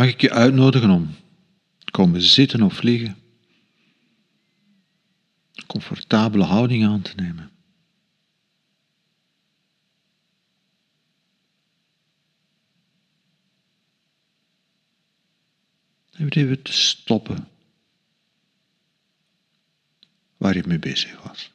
mag ik je uitnodigen om komen zitten of liggen. Een comfortabele houding aan te nemen. En even te stoppen waar je mee bezig was.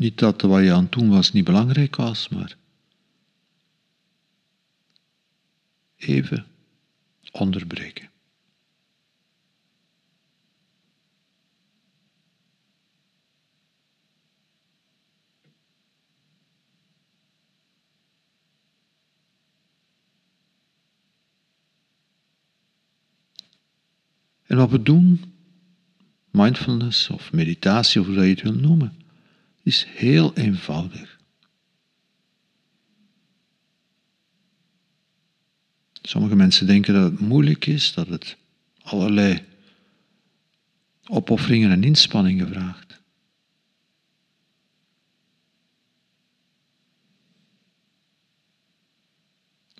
Niet dat wat je aan het doen was niet belangrijk was, maar even onderbreken. En wat we doen, mindfulness of meditatie of hoe je het wil noemen, is heel eenvoudig. Sommige mensen denken dat het moeilijk is, dat het allerlei opofferingen en inspanningen vraagt.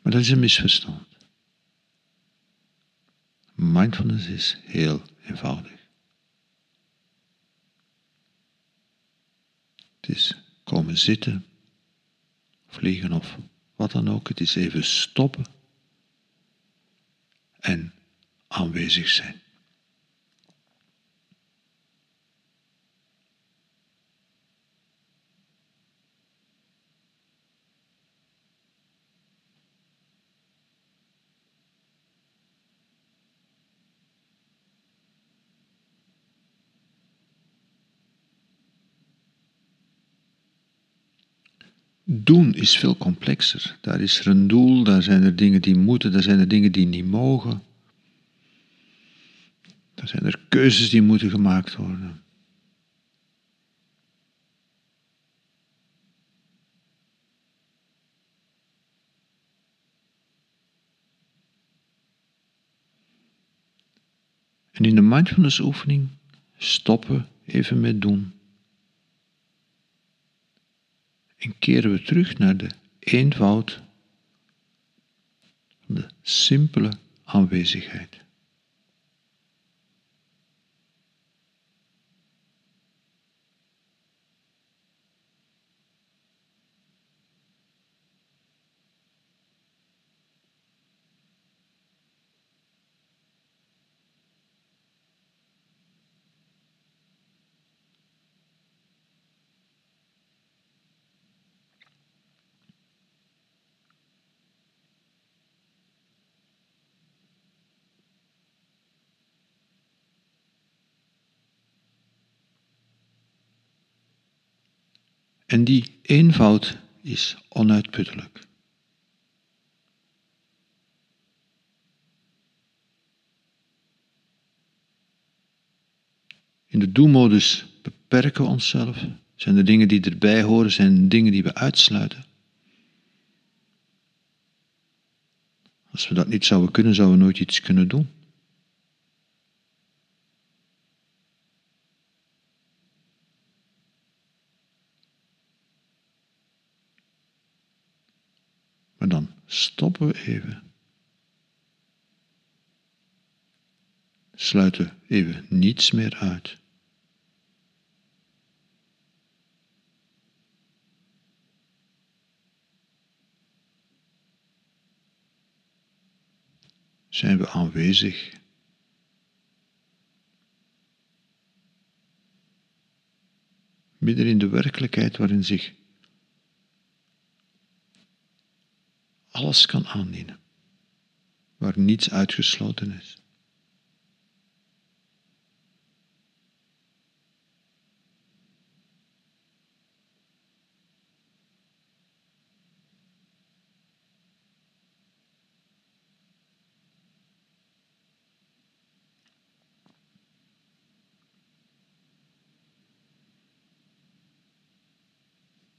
Maar dat is een misverstand. Mindfulness is heel eenvoudig. Komen zitten, vliegen of wat dan ook. Het is even stoppen en aanwezig zijn. Doen is veel complexer. Daar is er een doel, daar zijn er dingen die moeten, daar zijn er dingen die niet mogen. Daar zijn er keuzes die moeten gemaakt worden. En in de mindfulness oefening stoppen even met doen. En keren we terug naar de eenvoud de simpele aanwezigheid. En die eenvoud is onuitputtelijk. In de doelmodus beperken we onszelf. Zijn er dingen die erbij horen, zijn dingen die we uitsluiten. Als we dat niet zouden kunnen, zouden we nooit iets kunnen doen. Stoppen we even. Sluiten even niets meer uit. Zijn we aanwezig? Midden in de werkelijkheid waarin zich alles kan aandienen, waar niets uitgesloten is.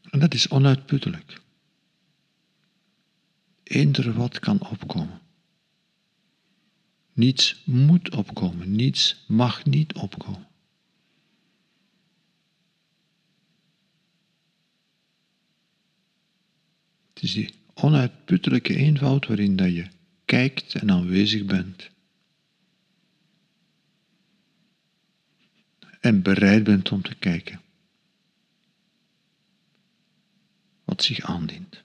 En dat is onuitputtelijk eender wat kan opkomen. Niets moet opkomen, niets mag niet opkomen. Het is die onuitputtelijke eenvoud waarin dat je kijkt en aanwezig bent. En bereid bent om te kijken wat zich aandient.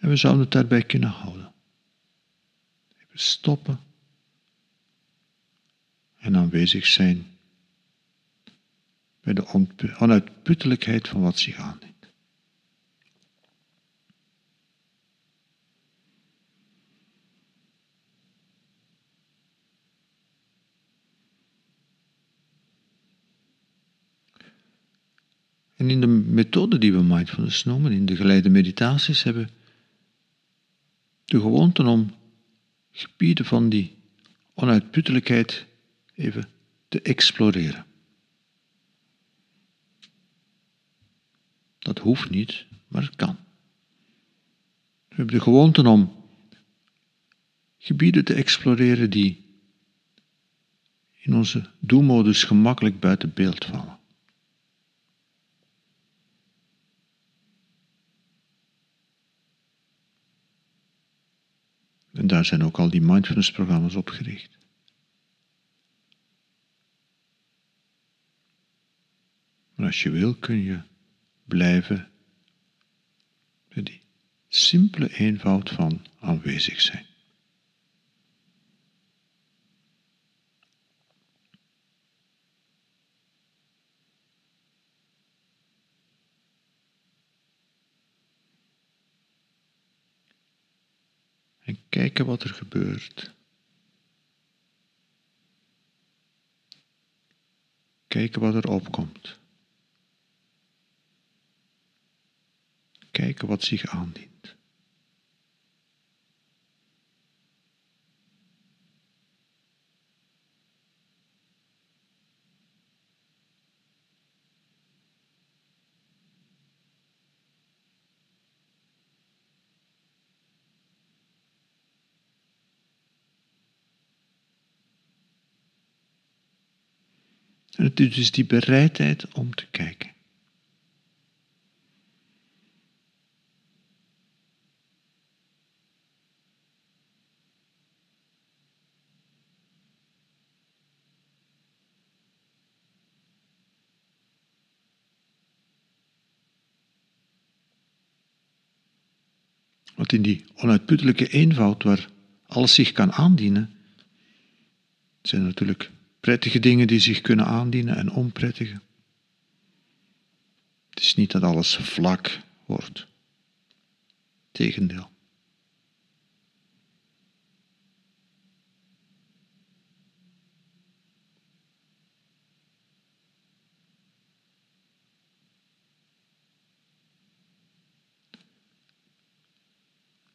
En we zouden het daarbij kunnen houden. Even stoppen en aanwezig zijn bij de onuitputtelijkheid van wat zich aandient. En in de methode die we mindfulness noemen, in de geleide meditaties, hebben de gewoonte om gebieden van die onuitputtelijkheid even te exploreren. Dat hoeft niet, maar het kan. We hebben de gewoonte om gebieden te exploreren die in onze doelmodus gemakkelijk buiten beeld vallen. Daar zijn ook al die mindfulness-programma's op gericht. Maar als je wil, kun je blijven bij die simpele eenvoud van aanwezig zijn. En kijken wat er gebeurt. Kijken wat er opkomt. Kijken wat zich aandient. Dus die bereidheid om te kijken. Want in die onuitputtelijke eenvoud waar alles zich kan aandienen, zijn natuurlijk prettige dingen die zich kunnen aandienen en onprettige. Het is niet dat alles vlak wordt. Tegendeel.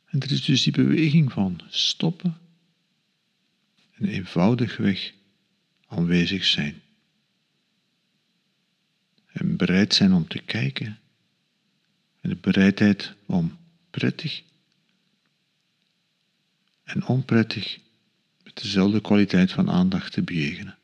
En er is dus die beweging van stoppen en eenvoudigweg aanwezig zijn. En bereid zijn om te kijken. En de bereidheid om prettig en onprettig met dezelfde kwaliteit van aandacht te bejegenen.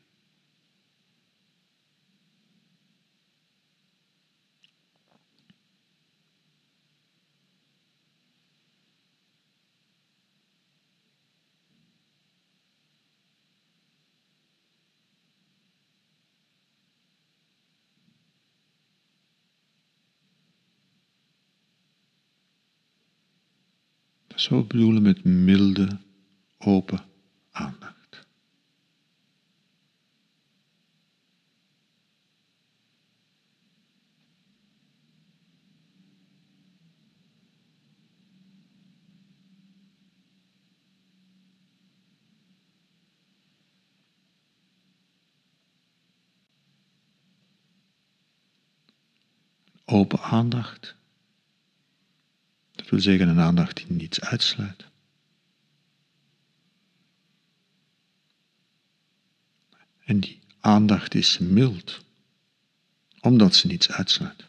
zou bedoelen met milde, open aandacht. Open aandacht wil zeggen een aandacht die niets uitsluit. En die aandacht is mild, omdat ze niets uitsluit.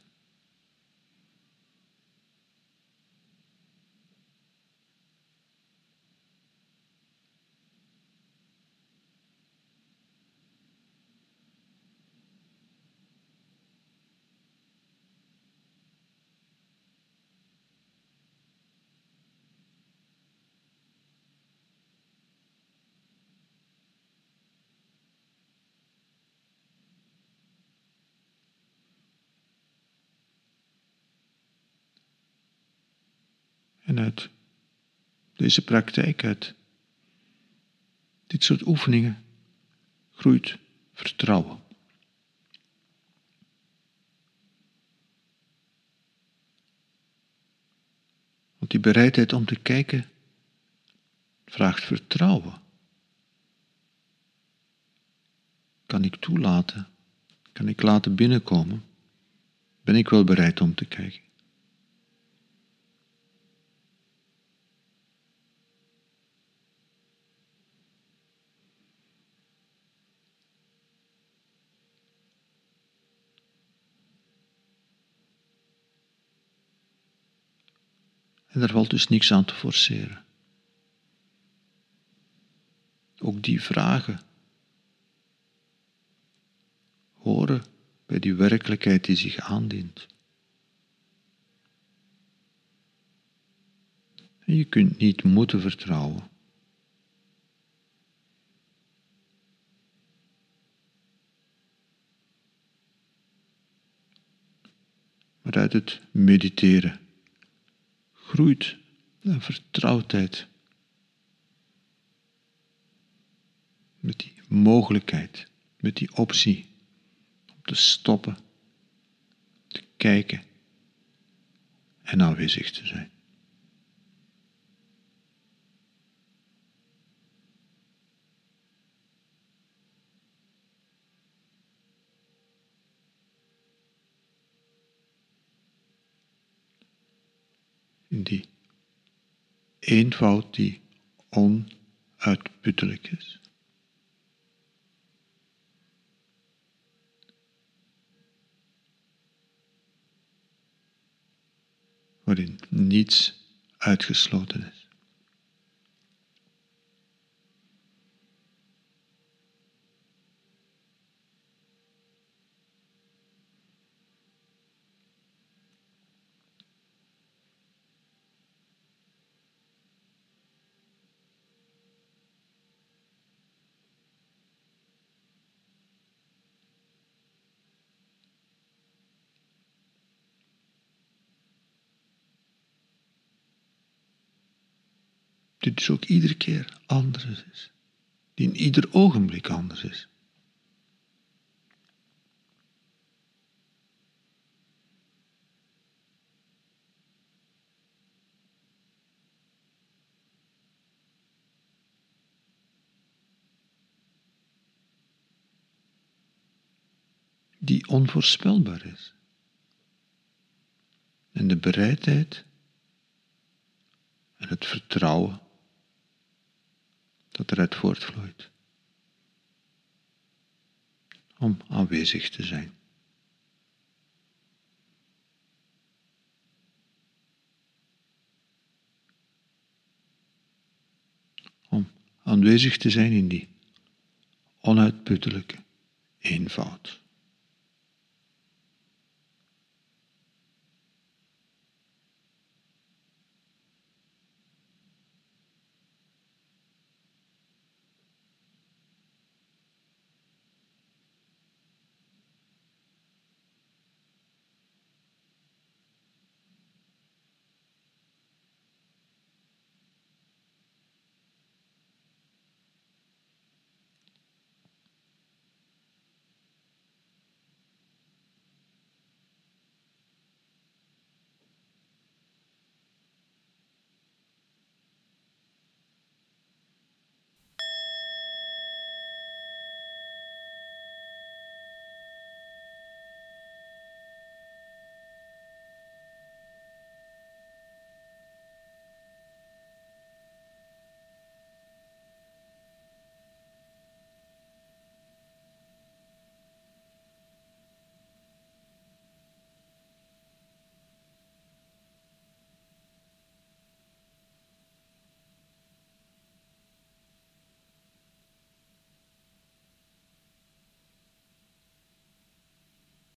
Uit deze praktijk, uit dit soort oefeningen, groeit vertrouwen. Want die bereidheid om te kijken vraagt vertrouwen. Kan ik toelaten? Kan ik laten binnenkomen? Ben ik wel bereid om te kijken? En er valt dus niks aan te forceren. Ook die vragen horen bij die werkelijkheid die zich aandient. En je kunt niet moeten vertrouwen. Maar uit het mediteren groeit een vertrouwdheid met die mogelijkheid, met die optie om te stoppen, te kijken en aanwezig te zijn. Die eenvoud die onuitputtelijk is. Waarin niets uitgesloten is. Die dus ook iedere keer anders is. Die in ieder ogenblik anders is. Die onvoorspelbaar is. En de bereidheid en het vertrouwen dat eruit voortvloeit. Om aanwezig te zijn. Om aanwezig te zijn in die onuitputtelijke eenvoud.